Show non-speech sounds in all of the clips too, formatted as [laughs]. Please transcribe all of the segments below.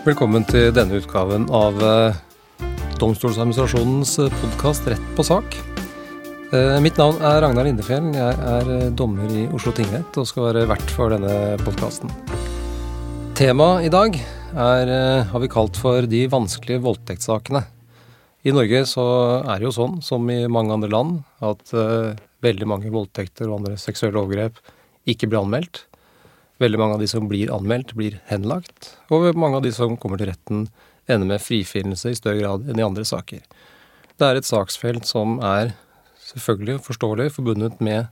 Velkommen til denne utgaven av eh, Domstoladministrasjonens eh, podkast Rett på sak. Eh, mitt navn er Ragnar Lindefjell. Jeg er dommer i Oslo tingrett og skal være vert for denne podkasten. Temaet i dag er, har vi kalt for de vanskelige voldtektssakene. I Norge så er det jo sånn, som i mange andre land, at veldig mange voldtekter og andre seksuelle overgrep ikke blir anmeldt. Veldig mange av de som blir anmeldt, blir henlagt. Og mange av de som kommer til retten, ender med frifinnelse i større grad enn i andre saker. Det er et saksfelt som er selvfølgelig forståelig forbundet med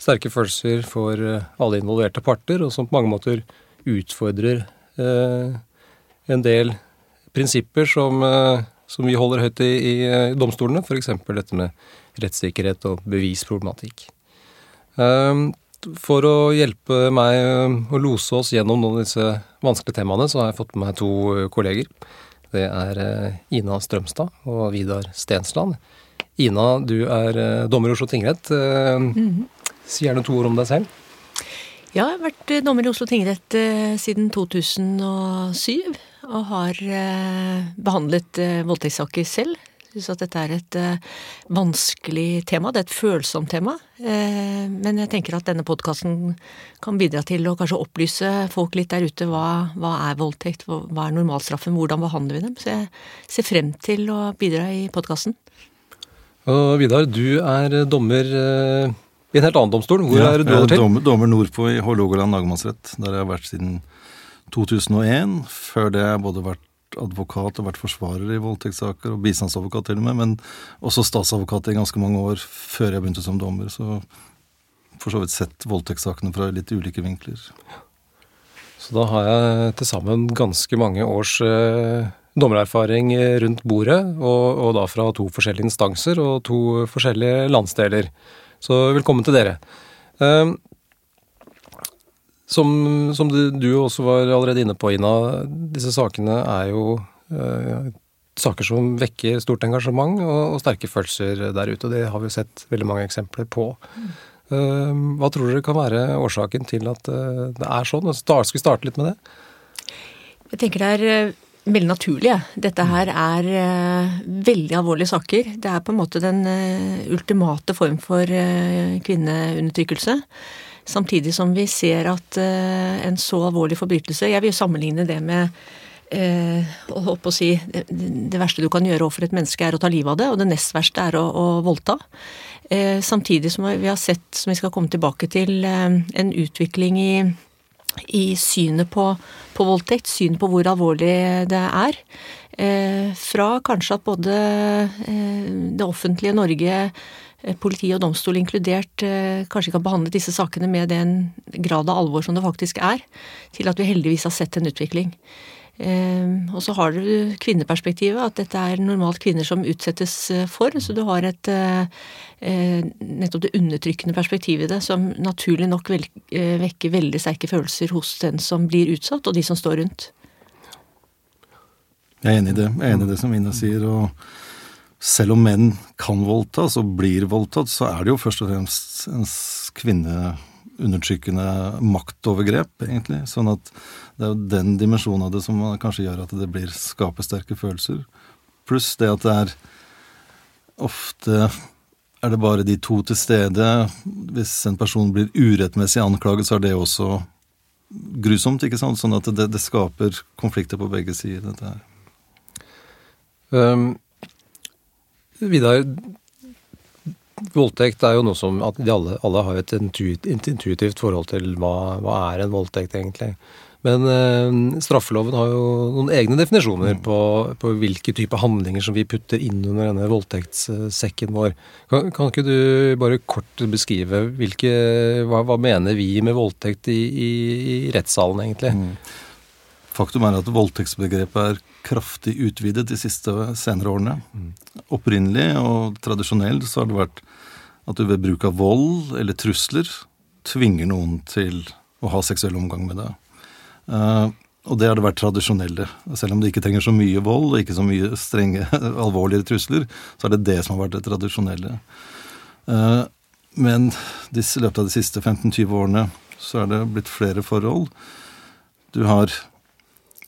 sterke følelser for eh, alle involverte parter, og som på mange måter utfordrer eh, en del prinsipper som, eh, som vi holder høyt i, i eh, domstolene, f.eks. dette med rettssikkerhet og bevisproblematikk. Um, for å hjelpe meg eh, å lose oss gjennom noen av disse vanskelige temaene, så har jeg fått med meg to eh, kolleger. Det er eh, Ina Strømstad og Vidar Stensland. Ina, du er dommer i Oslo tingrett. Si gjerne to ord om deg selv. Ja, jeg har vært dommer i Oslo tingrett siden 2007. Og har behandlet voldtektssaker selv syns at dette er et uh, vanskelig tema. Det er et følsomt tema. Uh, men jeg tenker at denne podkasten kan bidra til å kanskje opplyse folk litt der ute. Hva, hva er voldtekt, hva, hva er normalstraffen, hvordan behandler vi dem? Så jeg ser frem til å bidra i podkasten. Og Vidar, du er dommer uh, i en helt annen domstol. Hvor ja, er du holder til? Dommer, dommer nordpå i Hålogaland lagmannsrett. Der jeg har vært siden 2001. Før det har jeg både vært advokat og vært forsvarer i voldtektssaker, og bistandsadvokat til og med, men også statsadvokat i ganske mange år før jeg begynte som dommer. Så for så vidt sett voldtektssakene fra litt ulike vinkler. Så da har jeg til sammen ganske mange års eh, dommererfaring rundt bordet, og, og, da fra to forskjellige instanser og to forskjellige landsdeler. Så velkommen til dere. Eh, som, som du, du, også var allerede inne på, Ina, disse sakene er jo øh, saker som vekker stort engasjement og, og, sterke følelser der ute. og Det har vi sett veldig mange eksempler på. Mm. Uh, hva tror dere kan være årsaken til at uh, det er sånn? Skal vi starte litt med det? Jeg tenker det er veldig naturlig. Dette her er uh, veldig alvorlige saker. Det er på en måte den ultimate form for kvinneundertrykkelse. Samtidig som vi ser at uh, en så alvorlig forbrytelse Jeg vil jo sammenligne det med uh, å, si, det, verste du kan gjøre overfor et menneske, er å ta livet av det, og det nest verste er å, å voldta. Uh, samtidig som vi har sett, som vi skal komme tilbake til, en utvikling i, i synet på, på, voldtekt, synet på hvor alvorlig det er. Fra kanskje at både det offentlige Norge Eh, politi og domstol inkludert kanskje ikke har behandlet disse sakene med den grad av alvor som det faktisk er, til at vi heldigvis har sett en utvikling. Eh, og så har du kvinneperspektivet, at dette er normalt kvinner som utsettes for. Så du har et nettopp det undertrykkende perspektivet i det, som naturlig nok vekker veldig sterke følelser hos den som blir utsatt, og de som står rundt. Jeg er enig i det. Jeg er enig i det som Ina sier. og selv om menn kan voldtas og blir voldtatt, så er det jo først og fremst en kvinneundertrykkende maktovergrep, egentlig. Sånn at det er jo den dimensjonen av det som kanskje gjør at det blir skaper sterke følelser. Pluss det at det er ofte er det bare de to til stede. Hvis en person blir urettmessig anklaget, så er det også grusomt, ikke sant? Sånn at det, det skaper konflikter på begge sider, dette her. Um, Vidar, voldtekt er jo noe som at alle, alle, har et intuitivt forhold til hva, hva er en voldtekt, egentlig. Men øh, straffeloven har jo noen egne definisjoner på, på, hvilke type handlinger som vi putter inn under denne voldtektssekken vår. Kan, kan ikke du bare kort beskrive hvilke, hva, hva mener vi med voldtekt i, i, i rettssalen, egentlig? Mm. Faktum er at voldtektsbegrepet er kraftig utvidet de siste senere årene. Opprinnelig og tradisjonelt så har det vært at du ved bruk av vold eller trusler tvinger noen til å ha seksuell omgang med deg. Uh, og det har det vært tradisjonelle. Selv om det ikke trenger så mye vold og ikke så mye strenge, [laughs] alvorlige trusler, så er det det som har vært det tradisjonelle. Uh, men i løpet av de siste 15-20 årene så er det blitt flere forhold. Du har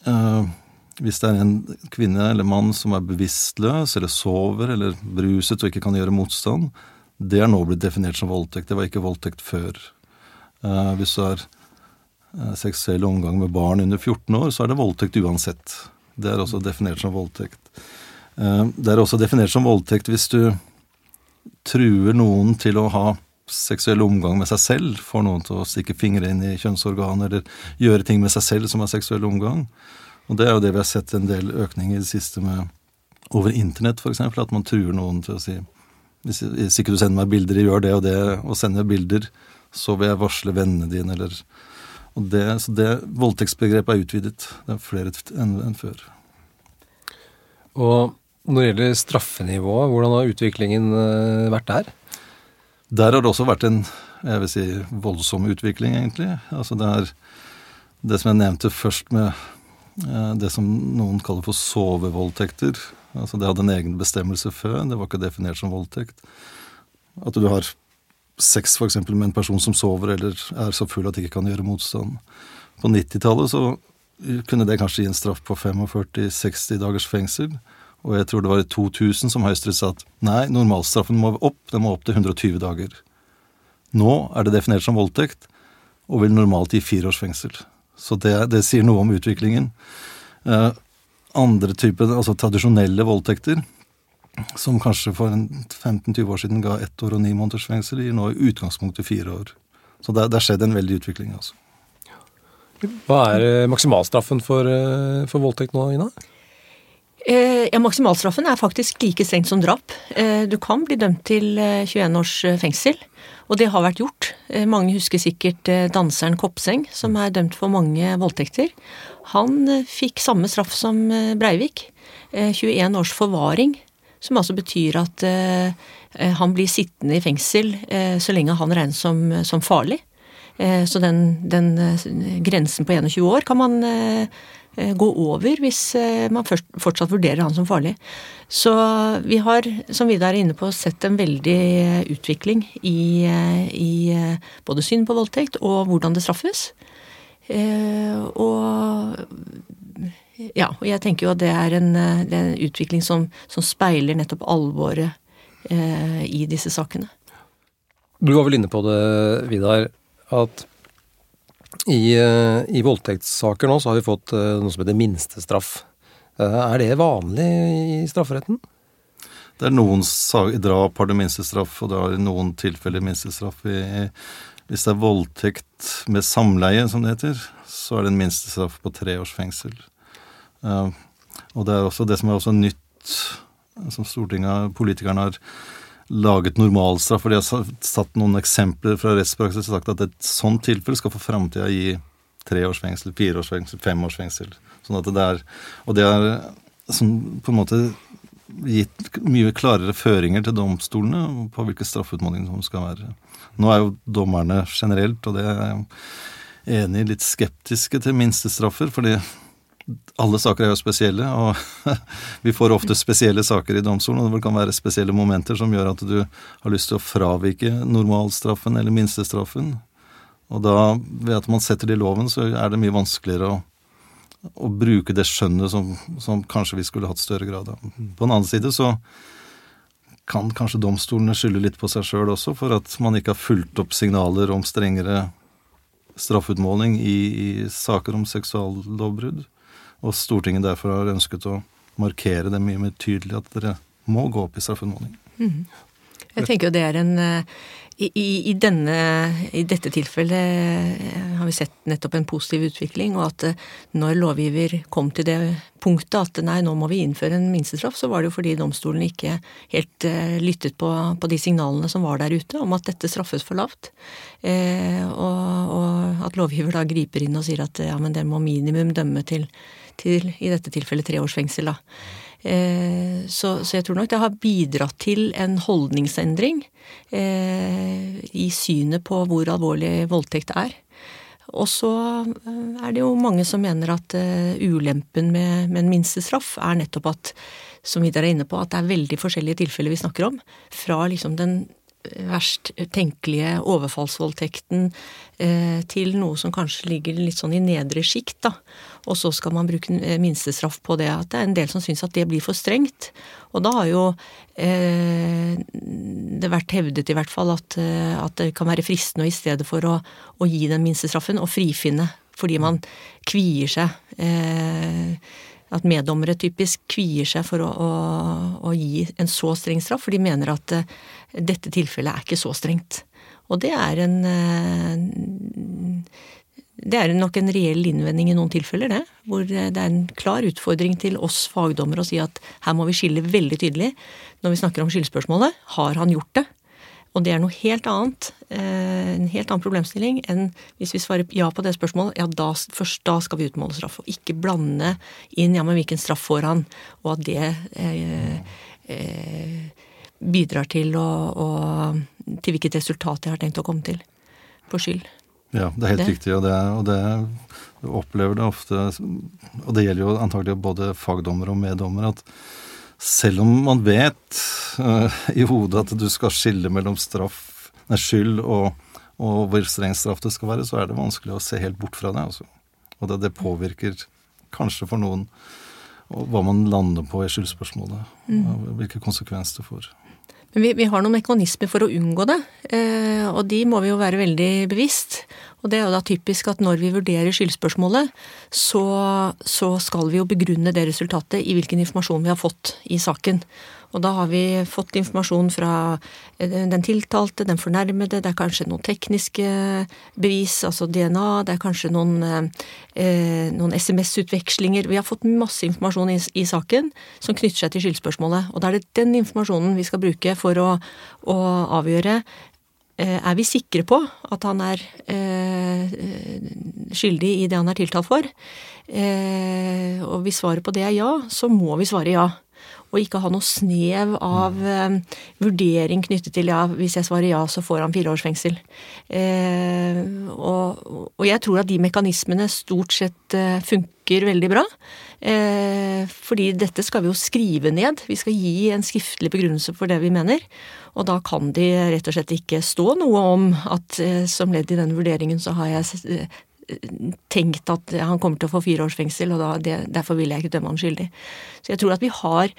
uh, hvis det er en kvinne eller mann som er bevisstløs eller sover eller bruset og ikke kan gjøre motstand, det er nå blitt definert som voldtekt. Det var ikke voldtekt før. Uh, hvis du har uh, seksuell omgang med barn under 14 år, så er det voldtekt uansett. Det er også definert som voldtekt. Det er også definert som voldtekt hvis du truer noen til å ha seksuell omgang med seg selv, får noen til å stikke fingre inn i kjønnsorgan eller gjøre ting med seg selv som er seksuell omgang. Og det er jo det vi har sett en del økning i det siste med over internett, f.eks. At man truer noen til å si hvis, ikke du sender meg bilder, gjør det og det, og sender bilder, så vil jeg varsle vennene dine, eller og det, Så det voldtektsbegrepet er utvidet. Det er flere enn en før. Og når det gjelder straffenivået, hvordan har utviklingen eh, vært der? Der har det også vært en jeg vil si, voldsom utvikling, egentlig. Altså det er det som jeg nevnte først med eh, det som noen kaller for sovevoldtekter. Altså det hadde en egen bestemmelse før, det var ikke definert som voldtekt. At du har sex f.eks. med en person som sover eller er så full at de ikke kan gjøre motstand. På 90-tallet så kunne det kanskje gi en straff på 45-60 dagers fengsel. Og jeg tror det var i 2000 som Høyesterett sa at nei, normalstraffen må opp, den må opp til 120 dager. Nå er det definert som voldtekt, og vil normalt gi fire års fengsel. Så det, det sier noe om utviklingen. Eh, andre typer, altså tradisjonelle voldtekter, som kanskje for 15-20 år siden ga ett år og ni måneders fengsel, gir nå i utgangspunktet fire år. Så det har skjedd en veldig utvikling, altså. Hva er eh, maksimalstraffen for, eh, for voldtekt nå, Ina? Eh, ja, Maksimalstraffen er faktisk like strengt som drap. Eh, du kan bli dømt til 21 eh, års fengsel, og det har vært gjort. Mange husker sikkert danseren Kopseng, som er dømt for mange voldtekter. Han fikk samme straff som Breivik. 21 års forvaring, som altså betyr at han blir sittende i fengsel så lenge han regnes som, som farlig. Så den, den, grensen på 21 år kan man gå over hvis eh, man fortsatt vurderer han som farlig. Så vi har, som Vidar er inne på, sett en veldig utvikling i, i både syn på voldtekt og hvordan det straffes. Og ja, og jeg tenker jo at det er en, det er en utvikling som, som, speiler nettopp alvoret i disse sakene. Du var vel inne på det, Vidar, at i, eh, I, voldtektssaker nå så har vi fått eh, noe som heter minstestraff. Eh, er det vanlig i strafferetten? Det er noen drap har du minstestraff, og det har i noen tilfeller minstestraff. Hvis det er voldtekt med samleie, som det heter, så er det en minstestraff på tre års fengsel. og det er også det som er også nytt, som politikerne har laget normalstraff, for de har satt noen eksempler fra rettspraksis og sagt at et sånt tilfelle skal for framtida gi tre års fengsel, fire års fengsel, fem års fengsel. Sånn at det er, og det er som på en måte gitt mye klarere føringer til domstolene på hvilke straffeutmålinger som skal være. Nå er jo dommerne generelt, og det er jeg enig i, litt skeptiske til minstestraffer, fordi alle saker er jo spesielle, og [laughs] vi får ofte spesielle saker i domstolen. Og det kan være spesielle momenter som gjør at du har lyst til å fravike normalstraffen eller minstestraffen. Og da, ved at man setter det i loven, så er det mye vanskeligere å, å bruke det skjønnet som, som, kanskje vi skulle hatt større grad av. På den annen side så kan kanskje domstolene skylde litt på seg sjøl også, for at man ikke har fulgt opp signaler om strengere straffutmåling i, i saker om seksuallovbrudd. Og Stortinget derfor har ønsket å markere det mye mer tydelig at dere må gå opp i straffeutmåling. Mm. Jeg tenker jo det er en i, i, i, denne, I dette tilfellet eh, har vi sett nettopp en positiv utvikling, og at eh, når lovgiver kom til det punktet at nei, nå må vi innføre en minstestraff, så var det jo fordi domstolen ikke helt lyttet på, på, de signalene som var der ute om at dette straffes for lavt. Eh, og, og, at lovgiver da griper inn og sier at ja, men dere må minimum dømme til til i dette tilfellet tre års fengsel. da. Eh, så, så, jeg tror nok det har bidratt til en holdningsendring eh, i synet på hvor alvorlig voldtekt er. Og så eh, er det jo mange som mener at ulempen med, med en minstestraff er nettopp at som Vidar er inne på, at det er veldig forskjellige tilfeller vi snakker om. Fra liksom den verst tenkelige overfallsvoldtekten eh, til noe som kanskje ligger litt sånn i nedre sjikt, da. Og så skal man bruke eh, minstestraff på det. At det er en del som syns at det blir for strengt. Og da har jo eh, det vært hevdet i hvert fall at, eh, at, det kan være fristende, og i stedet for å, å gi den minstestraffen, å frifinne. Fordi man kvier seg. Eh, at meddommere typisk kvier seg for å, å, å, gi en så streng straff, for de mener at uh, dette tilfellet er ikke så strengt. Og det er en uh, Det er nok en reell innvending i noen tilfeller, det. Hvor det er en klar utfordring til oss fagdommere å si at her må vi skille veldig tydelig når vi snakker om skyldspørsmålet. Har han gjort det? Og det er noe helt annet, eh, en helt annen problemstilling enn hvis vi svarer ja på det spørsmålet, ja da, først da skal vi utmåle straff. Og ikke blande inn ja, men hvilken straff får han, og at det eh, eh, bidrar til å, å, til hvilket resultat jeg har tenkt å komme til på skyld. Ja, det er helt det. riktig, og det, og det opplever det ofte, og det gjelder jo antagelig både fagdommere og meddommere, at selv om man vet uh, i hodet at du skal skille mellom straff, nei, skyld og, og, hvor streng straff det skal være, så er det vanskelig å se helt bort fra det. Altså. Og det, det, påvirker kanskje for noen hva man lander på i skyldspørsmålet. Mm. Hvilke konsekvenser det får. Men vi, vi, har noen mekanismer for å unngå det, eh, og de må vi jo være veldig bevisst. Og det er jo da typisk at når vi vurderer skyldspørsmålet, så, så, skal vi jo begrunne det resultatet i hvilken informasjon vi har fått i saken. Og da har vi fått informasjon fra eh, den tiltalte, den fornærmede, det er kanskje noen tekniske bevis, altså DNA, det er kanskje noen, eh, noen SMS-utvekslinger. Vi har fått masse informasjon i, i, saken som knytter seg til skyldspørsmålet. Og da er det den informasjonen vi skal bruke for å, å avgjøre Eh, er vi sikre på at han er eh, skyldig i det han er tiltalt for? Eh, og hvis svaret på det er ja, så må vi svare ja. Og ikke ha noe snev av eh, vurdering knyttet til ja, hvis jeg svarer ja, så får han fire års fengsel. Eh, og, og, jeg tror at de mekanismene stort sett eh, funker veldig bra. fordi dette skal vi jo skrive ned. Vi skal gi en skriftlig begrunnelse for det vi mener. Og da kan de rett og slett ikke stå noe om at eh, som ledd i denne vurderingen så har jeg eh, tenkt at han kommer til å få fire års fengsel, og da, det, derfor vil jeg ikke dømme han skyldig. Så jeg tror at vi har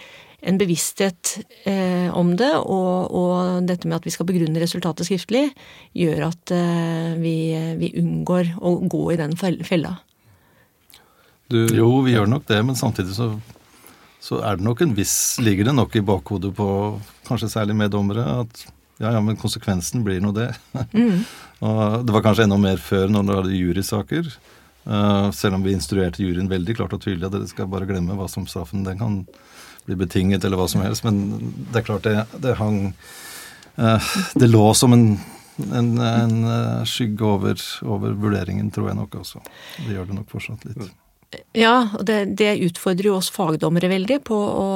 en bevissthet eh, om det, og, og, dette med at vi skal begrunne resultatet skriftlig, gjør at eh, vi, vi, unngår å gå i den fella. Du, jo, vi gjør nok det, men samtidig så så er det nok en viss Ligger det nok i bakhodet på kanskje særlig meddommere at ja, ja, men konsekvensen blir nå det. Mm. [laughs] og det var kanskje enda mer før når det hadde jurysaker. Uh, selv om vi instruerte juryen veldig klart og tydelig at dere skal bare glemme hva som straffen den kan bli betinget, eller hva som helst. Men det er klart det, det hang uh, Det lå som en, en, en uh, skygge over, over, vurderingen, tror jeg nok også. Det gjør det nok fortsatt litt. Ja, og det, det, utfordrer jo oss fagdommere veldig på å,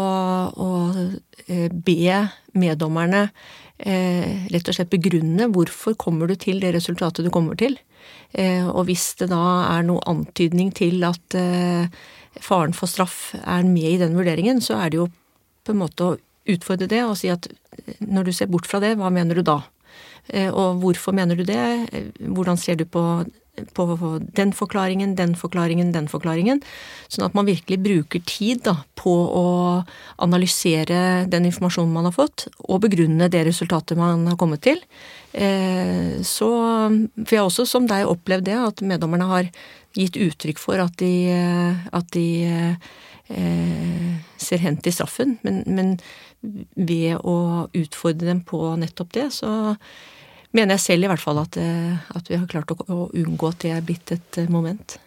å be meddommerne eh, rett og slett begrunne hvorfor kommer du til det resultatet du kommer til. Eh, og hvis det da er noe antydning til at eh, faren for straff er med i den vurderingen, så er det jo på en måte å utfordre det og si at eh, når du ser bort fra det, hva mener du da? Eh, og hvorfor mener du det? Hvordan ser du på på den forklaringen, den forklaringen, den forklaringen. Sånn at man virkelig bruker tid da, på å analysere den informasjonen man har fått, og begrunne det resultatet man har kommet til. Eh, så For jeg har også som deg opplevd det, at meddommerne har gitt uttrykk for at de, at de eh, ser hen til straffen, men, men ved å utfordre dem på nettopp det, så mener jeg selv i hvert fall at, eh, at vi har klart å, unngå at det er blitt et eh, moment.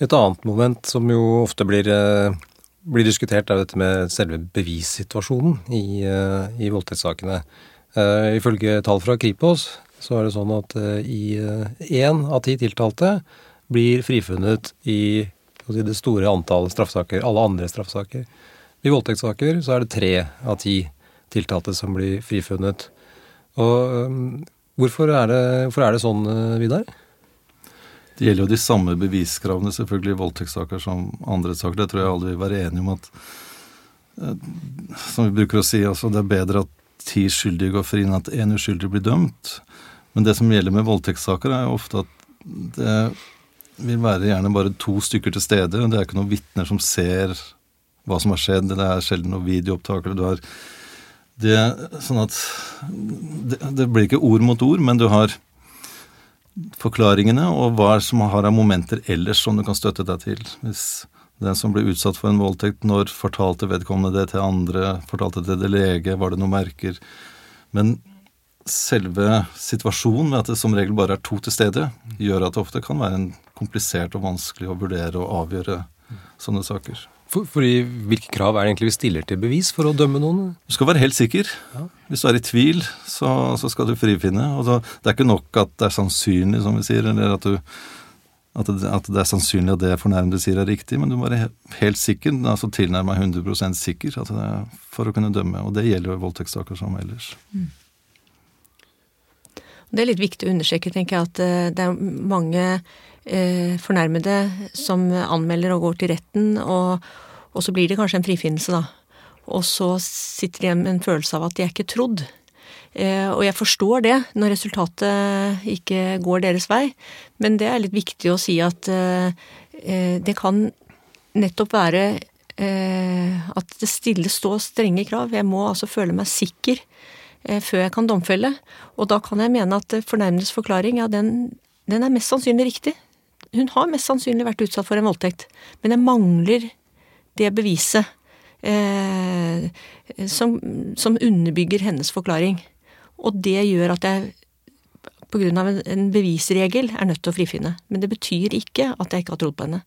Et annet moment som jo ofte blir, eh, blir diskutert, er dette med selve bevissituasjonen i, i voldtektssakene. Ifølge tall fra Kripos så er det sånn at i én av ti tiltalte blir frifunnet i det store antallet straffesaker, alle andre straffesaker. I voldtektssaker så er det tre av ti tiltalte som blir frifunnet. Og um, hvorfor er det, hvorfor er det sånn, uh, Vidar? Det gjelder jo de samme beviskravene selvfølgelig i voldtektssaker som andre saker. Det tror jeg alle vil være enige om at uh, Som vi bruker å si, altså det er bedre at ti skyldige går fri enn at én uskyldig blir dømt. Men det som gjelder med voldtektssaker, er jo ofte at det vil være gjerne bare to stykker til stede. Det er ikke noen vitner som ser hva som har skjedd. Det er sjelden noen videoopptak. Du har det, sånn at det, det, blir ikke ord mot ord, men du har forklaringene og hva som har av momenter ellers som du kan støtte deg til. Hvis den som ble utsatt for en voldtekt, når fortalte vedkommende det til andre, fortalte det til lege, var det noen merker? Men selve situasjonen ved at det som regel bare er to til stede, gjør at det ofte kan være komplisert og vanskelig å vurdere og avgjøre sånne saker. For, fordi Hvilke krav er det egentlig vi stiller til bevis for å dømme noen? Du skal være helt sikker. Ja. Hvis du er i tvil, så, så skal du frifinne. Og så, det er ikke nok at det er sannsynlig, som vi sier, eller at, du, at, det, at det, er sannsynlig at det fornærmede sier er riktig, men du må være helt sikker, altså tilnærma 100 sikker for å kunne dømme. Og det gjelder jo i voldtektssaker som ellers. Mm. Det er litt viktig å understreke, tenker jeg, at eh, det er mange fornærmede som anmelder og går til retten, og, og, så blir det kanskje en frifinnelse, da. Og så sitter de igjen med en følelse av at de er ikke trodd. Eh, og jeg forstår det, når resultatet ikke går deres vei, men det er litt viktig å si at eh, eh det kan nettopp være eh, at det stilles så strenge krav. Jeg må altså føle meg sikker Eh, før jeg kan domfelle. Og da kan jeg mene at eh, fornærmedes forklaring, ja, den, den, er mest sannsynlig riktig. Hun har mest sannsynlig vært utsatt for en voldtekt, men jeg mangler det beviset eh, som, som, underbygger hennes forklaring. Og det gjør at jeg av en, en bevisregel er nødt til å frifinne. Men det betyr ikke at jeg ikke har trodd på henne.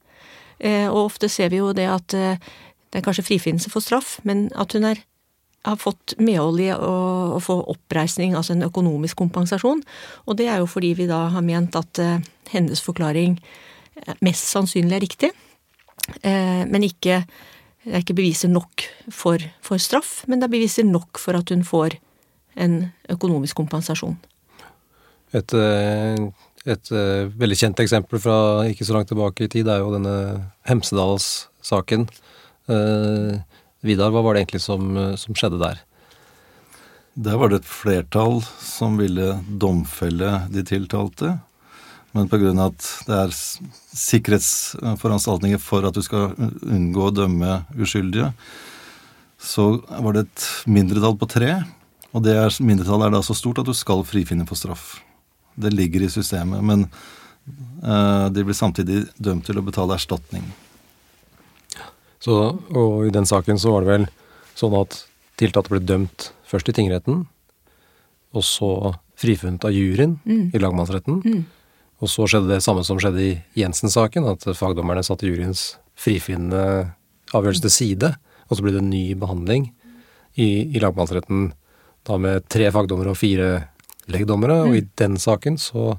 Eh, og ofte ser vi jo det at eh, det er kanskje frifinnelse for straff, men at hun er har fått medhold i å, få oppreisning, altså en økonomisk kompensasjon. Og det er jo fordi vi da har ment at uh, hennes forklaring eh, mest sannsynlig er riktig, uh, men ikke det er ikke beviser nok for, for, straff, men det er beviser nok for at hun får en økonomisk kompensasjon. Et, et veldig kjent eksempel fra ikke så langt tilbake i tid er jo denne Hemsedals-saken. Uh, Vidar, hva var det egentlig som, eh, som skjedde der? Der var det et flertall som ville domfelle de tiltalte. Men pga. at det er sikkerhetsforanstaltninger for at du skal unngå å dømme uskyldige, så var det et mindretall på tre. Og det er, mindretallet er da så stort at du skal frifinne for straff. Det ligger i systemet. Men uh, de blir samtidig dømt til å betale erstatning. Så, og i den saken så var det vel sånn at tiltalte ble dømt først i tingretten, og så frifunnet av juryen mm. i lagmannsretten. Mm. Og så skjedde det samme som skjedde i Jensen-saken, at fagdommerne satte juryens frifinnende avgjørelse til side, og så ble det en ny behandling i, i lagmannsretten da med tre fagdommere og fire legdommere, mm. og i den saken så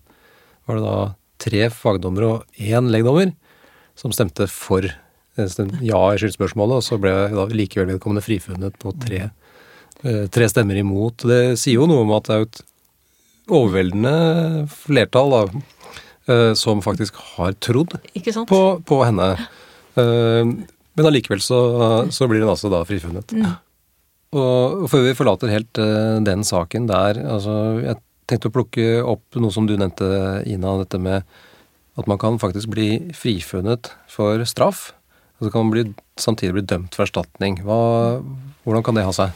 var det da tre fagdommere og én legdommer som stemte for ja i skyldspørsmålet, og så ble da likevel vedkommende frifunnet på tre, eh, tre, stemmer imot. Det sier jo noe om at det er et overveldende flertall da, eh, som faktisk har trodd på, på, henne. Eh, men allikevel så, så, blir hun altså da frifunnet. Mm. Og før vi forlater helt den saken der, altså jeg tenkte å plukke opp noe som du nevnte, Ina, dette med at man kan faktisk bli frifunnet for straff og så kan man bli, samtidig bli dømt for erstatning. Hva, hvordan kan det ha seg?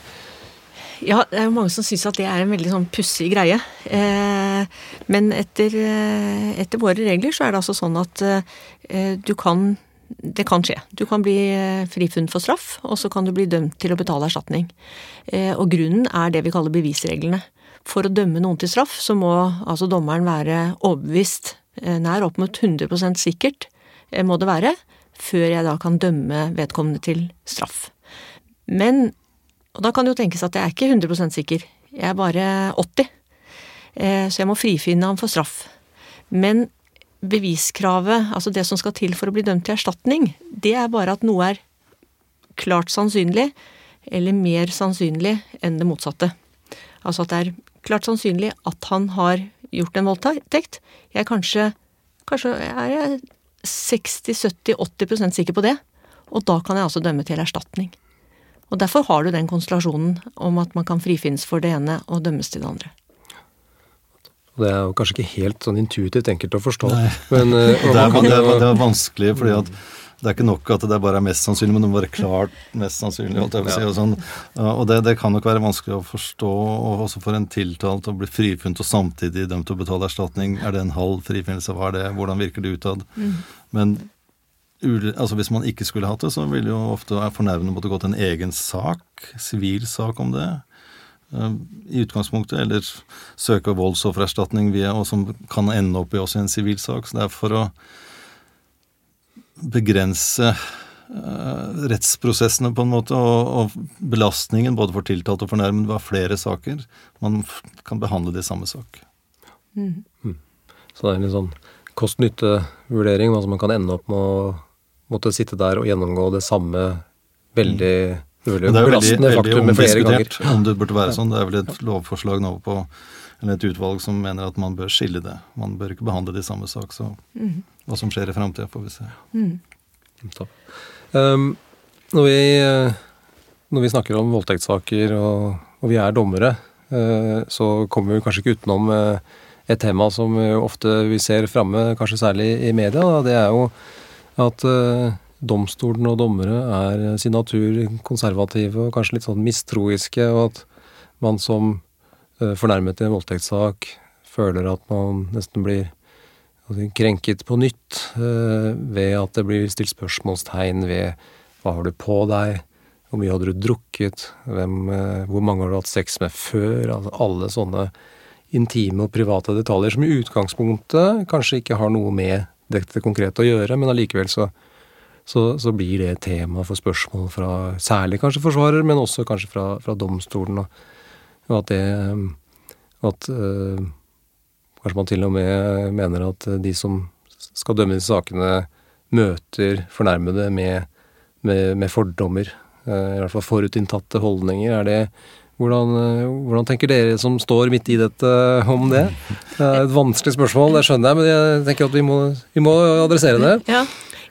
Ja, det er jo mange som syns at det er en veldig sånn pussig greie. Eh, men etter, eh, etter, våre regler så er det altså sånn at eh, du kan det kan skje. Du kan bli eh, frifunnet for straff, og så kan du bli dømt til å betale erstatning. Eh, og grunnen er det vi kaller bevisreglene. For å dømme noen til straff, så må altså dommeren være overbevist, nær opp mot 100 sikkert, må det være, før jeg da kan dømme vedkommende til straff. Men Og da kan det jo tenkes at jeg er ikke 100 sikker. Jeg er bare 80. Eh, så jeg må frifinne ham for straff. Men beviskravet, altså det som skal til for å bli dømt til erstatning, det er bare at noe er klart sannsynlig, eller mer sannsynlig enn det motsatte. Altså at det er klart sannsynlig at han har gjort en voldtekt. Jeg kanskje Kanskje er jeg 60-70-80% sikker på det. Og da kan jeg altså dømme til erstatning. Og derfor har du den konstellasjonen om at man kan frifinnes for det ene og dømmes til det andre. Det er jo kanskje ikke helt sånn intuitivt enkelt å forstå. Nei. Men, uh, [laughs] Det er, det, er, det er vanskelig, fordi at det er ikke nok at det bare er mest sannsynlig, men det må være klart mest sannsynlig. si, og sånn. Og det, det kan nok være vanskelig å forstå, og også for en tiltalt å bli frifunnet og samtidig dømt til å betale erstatning. Er det en halv frifinnelse? Hva er det? Hvordan virker det utad? Men altså hvis man ikke skulle hatt det, så ville jo ofte fornærmede måtte gå til en egen sak, sivil sak om det. eh, I utgangspunktet, eller søke voldsoffererstatning via, og som kan ende opp i også en sivil sak. Så det er for å begrense eh, rettsprosessene på en måte, og, og belastningen både for tiltalt og fornærmede var flere saker. Man kan behandle det i samme sak. Så det er en litt sånn kost-nytte-vurdering. Altså man kan ende opp med å måtte sitte der og gjennomgå det samme veldig, mm. Det er jo veldig, belastende veldig faktum med flere ganger. omdiskutert om det burde være sånn. Det er vel et lovforslag nå på eller et utvalg som mener at man bør skille det. Man bør ikke behandle det i samme sak. Så hva som skjer i framtida, får vi se. Mm. Um, når, vi, eh, når vi snakker om voldtektssaker og, og vi er dommere, uh, så kommer vi kanskje ikke utenom uh, et tema som ofte vi ser framme, kanskje særlig i media. Da. Det er jo at uh, domstolen og dommere er sin natur konservative og kanskje litt sånn mistroiske, og at man som fornærmet i en voldtektssak føler at man nesten blir krenket på nytt eh, ved at det blir stilt spørsmålstegn ved hva har du på deg, hvor mye hadde du drukket, hvem, eh, hvor mange har du hatt sex med før, altså alle sånne intime og private detaljer som i utgangspunktet kanskje ikke har noe med dette konkrete å gjøre, men allikevel så, så, så blir det tema for spørsmål fra særlig kanskje forsvarer, men også kanskje fra, fra domstolen. Og, og at det eh, At øh, Kanskje man til og med mener at de som skal dømme disse sakene, møter fornærmede med, med, med fordommer. eh, I hvert fall forutinntatte holdninger. Er det, hvordan, hvordan tenker dere som står midt i dette, om det? Det er et vanskelig spørsmål, det skjønner jeg, men jeg tenker at vi må, vi må adressere det. Ja,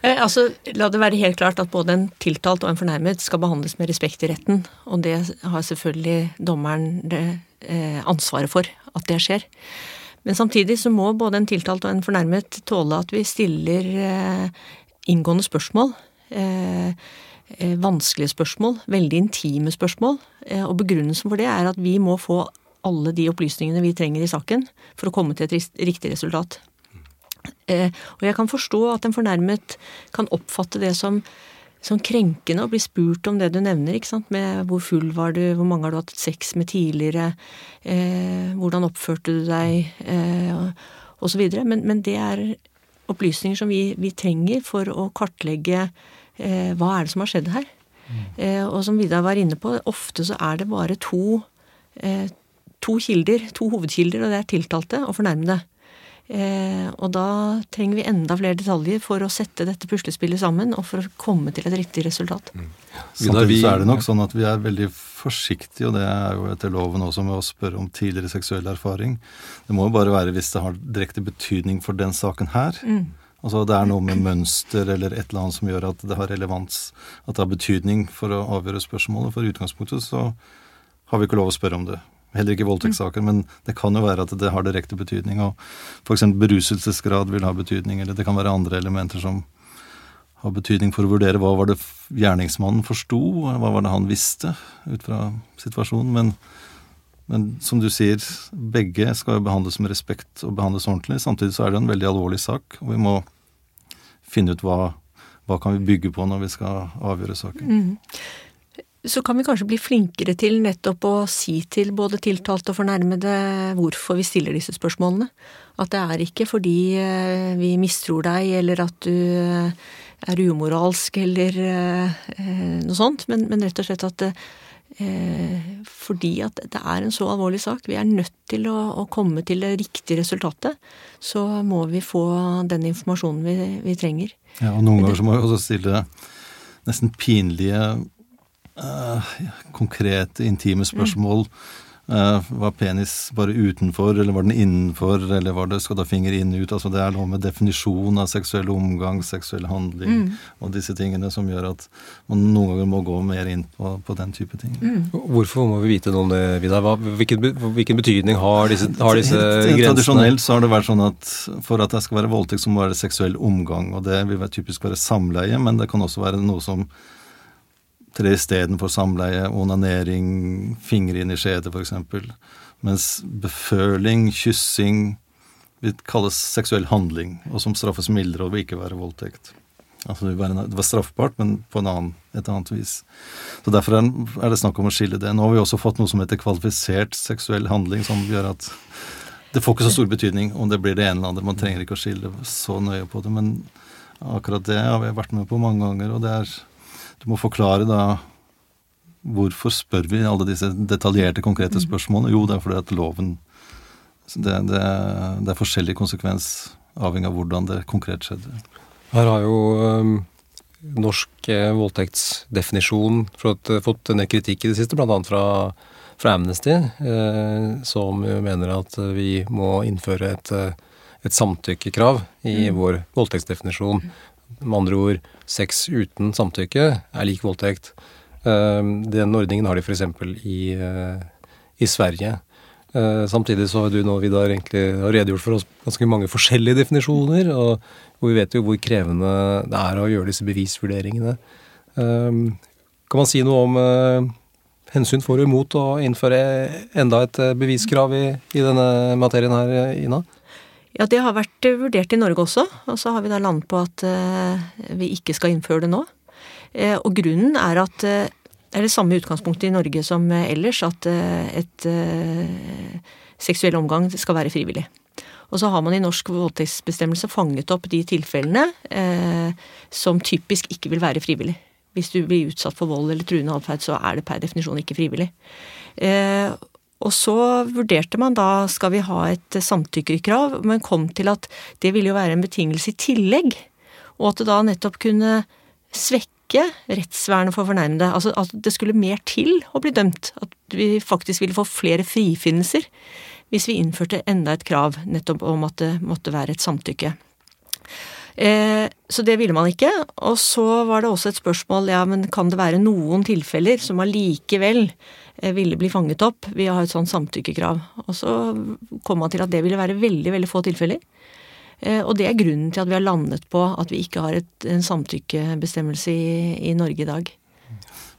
altså La det være helt klart at både en tiltalt og en fornærmet skal behandles med respekt i retten. Og det har selvfølgelig dommeren det, eh, ansvaret for at det skjer. Men samtidig så må både en tiltalt og en fornærmet tåle at vi stiller eh, inngående spørsmål. Eh, vanskelige spørsmål, veldig intime spørsmål. Og begrunnelsen for det er at vi må få alle de opplysningene vi trenger i saken for å komme til et riktig resultat. Eh, og jeg kan forstå at en fornærmet kan oppfatte det som, som krenkende å bli spurt om det du nevner, ikke sant, med hvor full var du, hvor mange har du hatt sex med tidligere, eh, hvordan oppførte du deg, eh, videre. Men, men det er opplysninger som vi, vi trenger for å kartlegge eh, hva er det som har skjedd her. Eh, og som Vidar var inne på, ofte så er det bare to, eh, to kilder, to hovedkilder, og det er tiltalte og fornærmede. Eh, og da trenger vi enda flere detaljer for å sette dette puslespillet sammen, og for å komme til et riktig resultat. Samtidig så er det nok sånn at vi er veldig forsiktige, og det er jo etter loven også med å spørre om tidligere seksuell erfaring. Det må jo bare være hvis det har direkte betydning for den saken her. Altså det er noe med mønster eller et eller annet som gjør at det har relevans, at det har betydning for å avgjøre spørsmålet. For i utgangspunktet så har vi ikke lov å spørre om det. Heller ikke voldtektssaker, men det kan jo være at det har direkte betydning. Og f.eks. beruselsesgrad vil ha betydning, eller det kan være andre elementer som har betydning for å vurdere hva var det gjerningsmannen forsto, hva var det han visste ut fra situasjonen. Men, men som du sier, begge skal jo behandles med respekt og behandles ordentlig. Samtidig så er det en veldig alvorlig sak, og vi må finne ut hva, hva kan vi bygge på når vi skal avgjøre saken. Så kan vi kanskje bli flinkere til nettopp å si til både tiltalte og fornærmede hvorfor vi stiller disse spørsmålene. At det er ikke fordi eh, vi mistror deg, eller at du eh, er umoralsk, eller eh, noe sånt, men, men rett og slett at det, fordi at det er en så alvorlig sak, vi er nødt til å, å komme til det riktige resultatet, så må vi få den informasjonen vi, vi trenger. Ja, og noen ganger så må vi også stille nesten pinlige, eh, konkrete, intime spørsmål Uh, var penis bare utenfor, eller var den innenfor, eller var det, skal da finger inn ut? altså Det er noe med definisjon av seksuell omgang, seksuell handling mm. og disse tingene som gjør at man noen ganger må gå mer inn på, på den type ting. Mm. Hvorfor må vi vite noe om det, Vidar? Hvilken, hvilken, betydning har disse, har disse grensene? Tradisjonelt så har det vært sånn at for at det skal være voldtekt, så må det være seksuell omgang. Og det vil typisk være samleie, men det kan også være noe som tre istedenfor samleie, onanering, fingre inn i skjede f.eks. Mens beføling, kyssing vil kalles seksuell handling, og som straffes mildere og vil ikke være voldtekt. Altså det var straffbart, men på annen, et annet vis. Så Derfor er det snakk om å skille det. Nå har vi også fått noe som heter kvalifisert seksuell handling, som gjør at det får ikke så stor betydning om det blir det ene eller andre. Man trenger ikke å skille så nøye på det. Men akkurat det har vi vært med på mange ganger, og det er du må forklare da Hvorfor spør vi alle disse detaljerte, konkrete spørsmålene? Jo, det er fordi at loven det, det, det er forskjellig konsekvens avhengig av hvordan det konkret skjedde. Her har jo um, norsk eh, voldtektsdefinisjon fått, fått en del kritikk i det siste, bl.a. Fra, fra Amnesty, eh, som mener at vi må innføre et, et samtykkekrav i mm. vår voldtektsdefinisjon. Med andre ord, sex uten samtykke er lik voldtekt. Ehm, den ordningen har de f.eks. I, eh, i Sverige. Eh, samtidig så har du nå, Vidar, egentlig har redegjort for oss ganske mange forskjellige definisjoner, og vi vet jo hvor krevende det er å gjøre disse bevisvurderingene. Ehm, kan man si noe om eh, hensyn for og imot å innføre enda et beviskrav i, i denne materien her, Ina? Ja, det har vært eh, vurdert i Norge også, og så har vi da landet på at uh, vi ikke skal innføre det nå. Uh, og grunnen er at det er det samme utgangspunktet i Norge som ellers, at et seksuell omgang skal være frivillig. Og så har man i norsk voldtektsbestemmelse fanget opp de tilfellene som typisk ikke vil være frivillig. Hvis du blir utsatt for vold eller truende atferd, så er det per definisjon ikke frivillig. Og så vurderte man da skal vi ha et samtykkekrav, men kom til at det ville jo være en betingelse i tillegg. Og at det da nettopp kunne svekke rettsvernet for fornærmede. Altså at det skulle mer til å bli dømt. At vi faktisk ville få flere frifinnelser hvis vi innførte enda et krav nettopp om at det måtte være et samtykke. Eh, så det ville man ikke. Og så var det også et spørsmål ja, men kan det være noen tilfeller som allikevel Eh, ville bli fanget opp ved å ha et sånt samtykkekrav. Og så kom man til at det ville være veldig, veldig få tilfeller. Eh, og det er grunnen til at vi har landet på at vi ikke har et, en samtykkebestemmelse i, i, Norge i dag.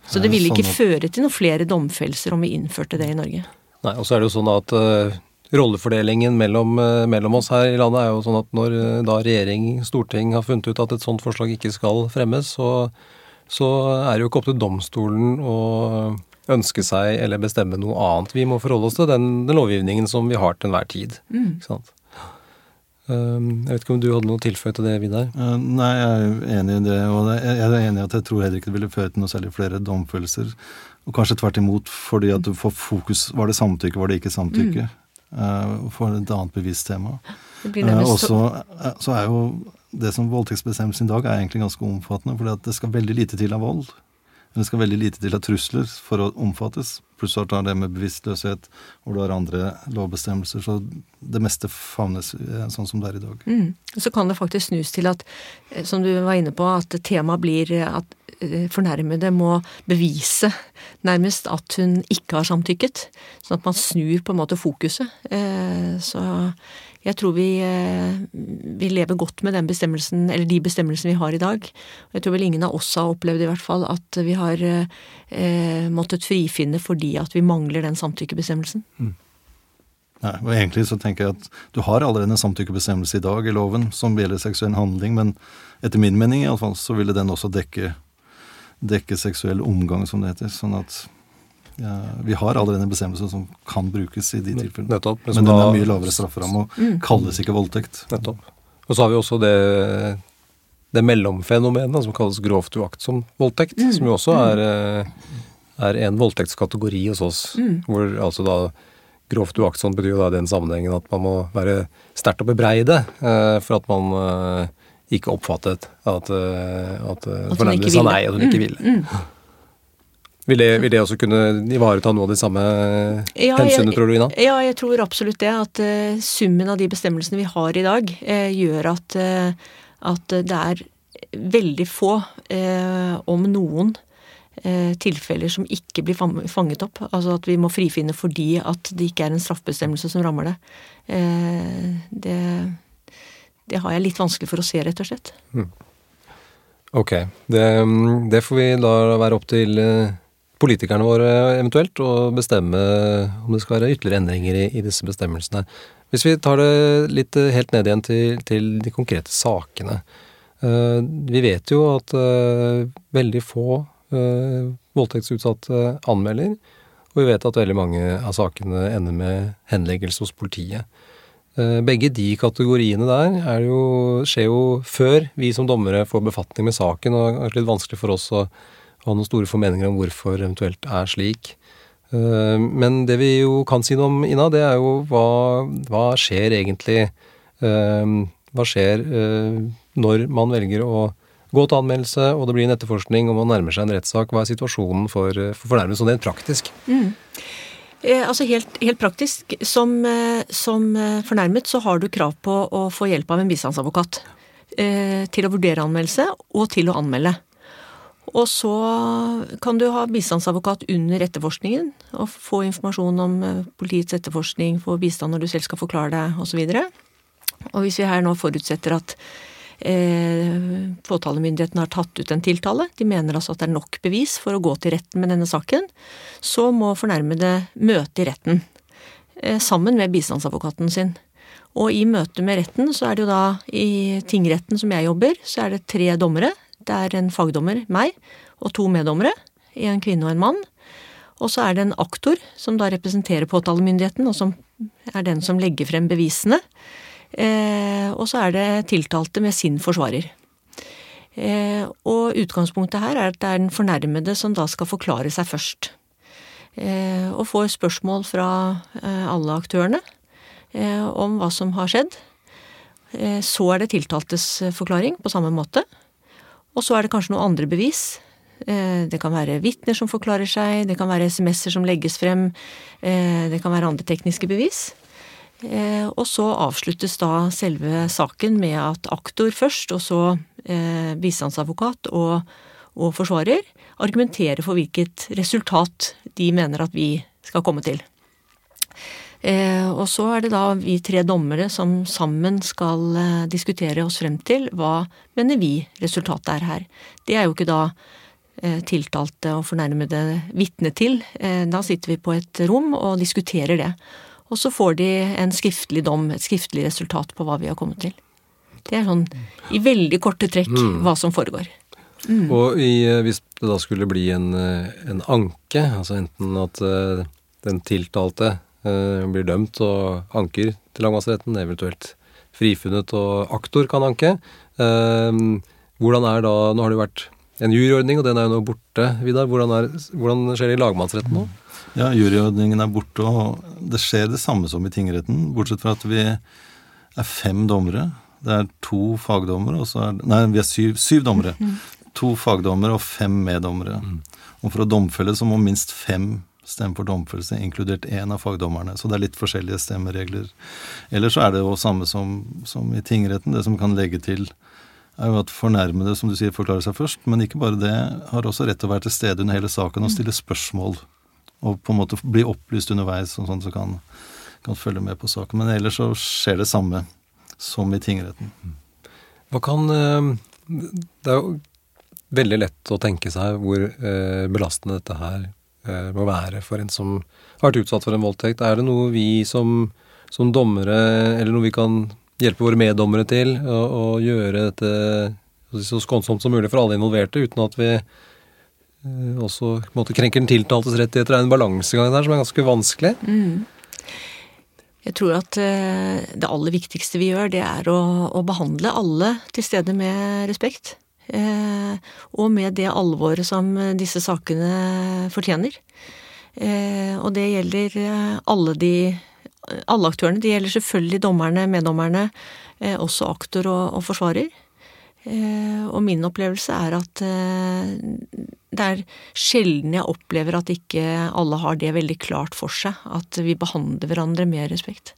Så det ville ikke sånn føre til noen flere domfellelser om vi innførte det i Norge. Nei, og så er det jo sånn at uh, rollefordelingen mellom, uh, mellom, oss her i landet er jo sånn at når uh, da regjering, storting har funnet ut at et sånt forslag ikke skal fremmes, så, så er det jo ikke opp til domstolen å ønske seg eller bestemme noe annet. Vi må forholde oss til den, den lovgivningen som vi har til enhver tid. Mm. Ikke sant? Um, jeg vet ikke om du hadde noe tilføye til det, Vidar? Uh, nei, jeg er enig i det. Og jeg er enig i at jeg tror heller ikke det ville føre til noe særlig flere domfølelser. Og kanskje tvert imot, fordi at du får fokus Var det samtykke, var det ikke samtykke? Mm. Uh, for et annet bevisst tema. Uh, og så er jo det som voldtektsbestemmelsen i dag er egentlig ganske omfattende, fordi at det skal veldig lite til av vold. Men det skal veldig lite til av trusler for å omfattes. Pluss at du har det med bevisstløshet, hvor du har andre lovbestemmelser. Så det meste favnes eh, sånn som det er i dag. Mm. Så kan det faktisk snus til at, eh, som du var inne på, at temaet blir at eh, fornærmede må bevise nærmest at hun ikke har samtykket. Sånn at man snur på en måte fokuset. Så jeg tror vi, eh, vi, lever godt med den bestemmelsen, eller de bestemmelsene vi har i dag. Jeg tror vel ingen av oss har opplevd i hvert fall at vi har eh, måttet frifinne fordi at vi mangler den samtykkebestemmelsen. Mm. Nei, og Egentlig så tenker jeg at du har allerede en samtykkebestemmelse i dag i loven som gjelder seksuell handling, men etter min mening i alle fall, så ville den også dekke, dekke seksuell omgang, som det heter. sånn at vi har allerede en bestemmelse som kan brukes i de tilfellene. Nettopp, men, men den er mye lavere strafferamme og mm. kalles ikke voldtekt. Nettopp. Og så har vi også det, det mellomfenomenet som kalles grovt uaktsom voldtekt, mm. som jo også mm. er, eh, er, en voldtektskategori hos oss. Mm. Hvor altså da grovt uaktsomt betyr jo da i den sammenhengen at man må være sterkt å bebreide eh, for at man eh, ikke oppfattet at, eh, at, at fornærmede sa nei, at hun ikke mm. ville. Mm. Vil det, vil det, også kunne ivareta noe av de samme ja, hensynene, tror du, Ina? Ja, jeg tror absolutt det. At uh, summen av de bestemmelsene vi har i dag, uh, gjør at, uh, at, det er veldig få, om noen, tilfeller som ikke blir fanget opp. Altså at vi må frifinne fordi at det ikke er en straffbestemmelse som rammer det. det. Det har jeg litt vanskelig for å se, rett og slett. Mm. Ok. Det, det, får vi da være opp til politikerne våre eventuelt å bestemme om det skal være ytterligere endringer i, i disse bestemmelsene. Hvis vi tar det litt eh, helt ned igjen til, til de konkrete sakene. Uh, vi vet jo at uh, veldig få uh, voldtektsutsatte anmelder, og vi vet at veldig mange av sakene ender med henleggelse hos politiet. Begge de kategoriene der jo, skjer jo før vi som dommere får befatning med saken, og det er litt vanskelig for oss å ha noen store formeninger om hvorfor eventuelt er slik. Eh, men det vi jo kan si noe om, Ina, det er jo hva, hva skjer egentlig eh, Hva skjer eh, når man velger å gå til anmeldelse, og det blir en etterforskning, og man nærmer seg en rettssak. Hva er situasjonen for, for fornærmede sånn rent praktisk? Mm. Eh, altså helt, helt praktisk. Som, som, fornærmet så har du krav på å få hjelp av en bistandsadvokat. Eh, til å vurdere anmeldelse og til å anmelde. Og så kan du ha bistandsadvokat under etterforskningen og få informasjon om eh, politiets etterforskning, få bistand når du selv skal forklare deg osv. Og, og hvis vi her nå forutsetter at eh, påtalemyndigheten har tatt ut en tiltale, de mener altså at det er nok bevis for å gå til retten med denne saken, så må fornærmede møte i retten eh, sammen med bistandsadvokaten sin. Og i møte med retten, så er det jo da i tingretten som jeg jobber, så er det tre dommere det er en fagdommer, meg, og to meddommere. En kvinne og en mann. Og så er det en aktor som da representerer påtalemyndigheten, og som er den som legger frem bevisene. Eh, og så er det tiltalte med sin forsvarer. Eh, og utgangspunktet her er at det er den fornærmede som da skal forklare seg først. Eh, og får spørsmål fra eh, alle aktørene eh, om hva som har skjedd. Eh, så er det tiltaltes forklaring på samme måte. Og så er det kanskje noen andre bevis. Eh, det kan være vitner som forklarer seg, det kan være SMS-er som legges frem, eh, det kan være andre tekniske bevis. Eh, og så avsluttes da selve saken med at aktor først, og så bistandsadvokat og, og forsvarer argumenterer for hvilket resultat de mener at vi skal komme til. Eh, og så er det da vi tre dommere som sammen skal eh, diskutere oss frem til hva mener vi resultatet er her. Det er jo ikke da eh, tiltalte og fornærmede vitne til. Da sitter vi på et rom og diskuterer det. Og så får de en skriftlig dom, et skriftlig resultat på hva vi har kommet til. Det er sånn i veldig korte trekk mm. hva som foregår. Mm. Og i, hvis det da skulle bli en, en anke, altså enten at den tiltalte Eh, blir dømt og anker til lagmannsretten, eventuelt frifunnet og aktor kan anke. Eh, hvordan er da Nå har det jo vært en juryordning, og den er jo nå borte. Vidar, hvordan, er, hvordan skjer det i lagmannsretten nå? Ja, juryordningen er borte, og det skjer det samme som i tingretten, bortsett fra at vi er fem dommere. Det er to fagdommere, og så er Nei, vi er syv, syv dommere. To fagdommere og fem meddommere. Mm. Og for å domfelle så må minst fem stemme for domfellelse, inkludert én av fagdommerne. Så det er litt forskjellige stemmeregler. Ellers så er det jo samme som, som, i tingretten. Det som kan legge til, er jo at fornærmede, som du sier, forklarer seg først. Men ikke bare det, har også rett til å være til stede under hele saken og stille spørsmål. Og på en måte bli opplyst underveis, sånn, sånn så kan, kan følge med på saken. Men ellers så skjer det samme som i tingretten. Hva kan eh, Det er jo veldig lett å tenke seg hvor eh, belastende dette her må være for en som har vært utsatt for en voldtekt? Er det noe vi som, som dommere, eller noe vi kan hjelpe våre meddommere til å gjøre dette så skånsomt som mulig for alle involverte, uten at vi eh, også på en måte, krenker den tiltaltes rettigheter? Det er en balansegang der som er ganske vanskelig. Mm. Jeg tror at eh, det aller viktigste vi gjør, det er å, å behandle alle til stede med respekt. Eh, og med det alvoret som disse sakene fortjener. Eh, og det gjelder eh, alle de alle aktørene. Det gjelder selvfølgelig dommerne, meddommerne, også aktor og, og forsvarer. Eh, og min opplevelse er at eh, det er sjelden jeg opplever at ikke alle har det veldig klart for seg. At vi behandler hverandre med respekt.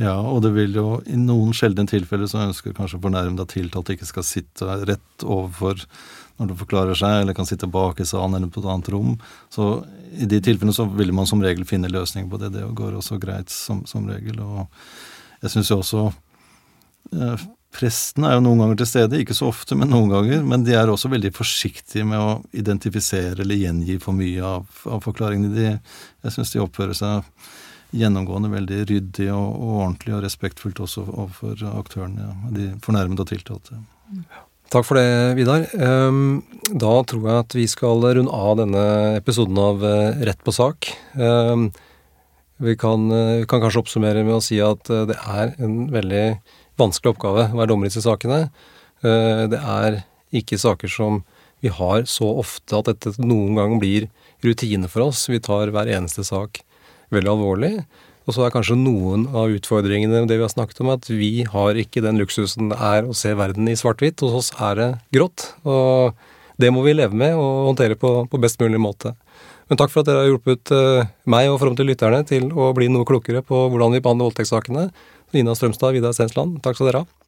Ja, og det vil jo i noen sjeldne tilfeller så ønsker kanskje fornærmede at tiltalte ikke skal sitte rett overfor når du forklarer seg, eller kan sitte bak i salen eller på et annet rom. Så i de tilfellene så vil man som regel finne løsninger på det. Det går også greit som, som regel. Og jeg syns jo også eh, Prestene er jo noen ganger til stede, ikke så ofte, men noen ganger. Men de er også veldig forsiktige med å identifisere eller gjengi for mye av, av forklaringene. De, jeg syns de oppfører seg gjennomgående veldig ryddig og, og, ordentlig og respektfullt også overfor aktørene, ja, de fornærmede og tiltalte. Takk for det, Vidar. Ehm, da tror jeg at vi skal runde av denne episoden av eh, Rett på sak. Ehm, vi kan, vi kan kanskje oppsummere med å si at eh, det er en veldig vanskelig oppgave å være dommer i disse sakene. Eh, det er ikke saker som vi har så ofte at dette noen gang blir rutine for oss. Vi tar hver eneste sak veldig alvorlig. Og så er kanskje noen av utfordringene det vi har snakket om, at vi har ikke den luksusen det er å se verden i svart-hvitt. Hos oss er det grått. Og det må vi leve med og håndtere på, på best mulig måte. Men takk for at dere har hjulpet eh, meg og til lytterne til å bli noe klokere på hvordan vi behandler voldtektssakene. Nina Strømstad, Vidar Stensland, takk skal dere ha.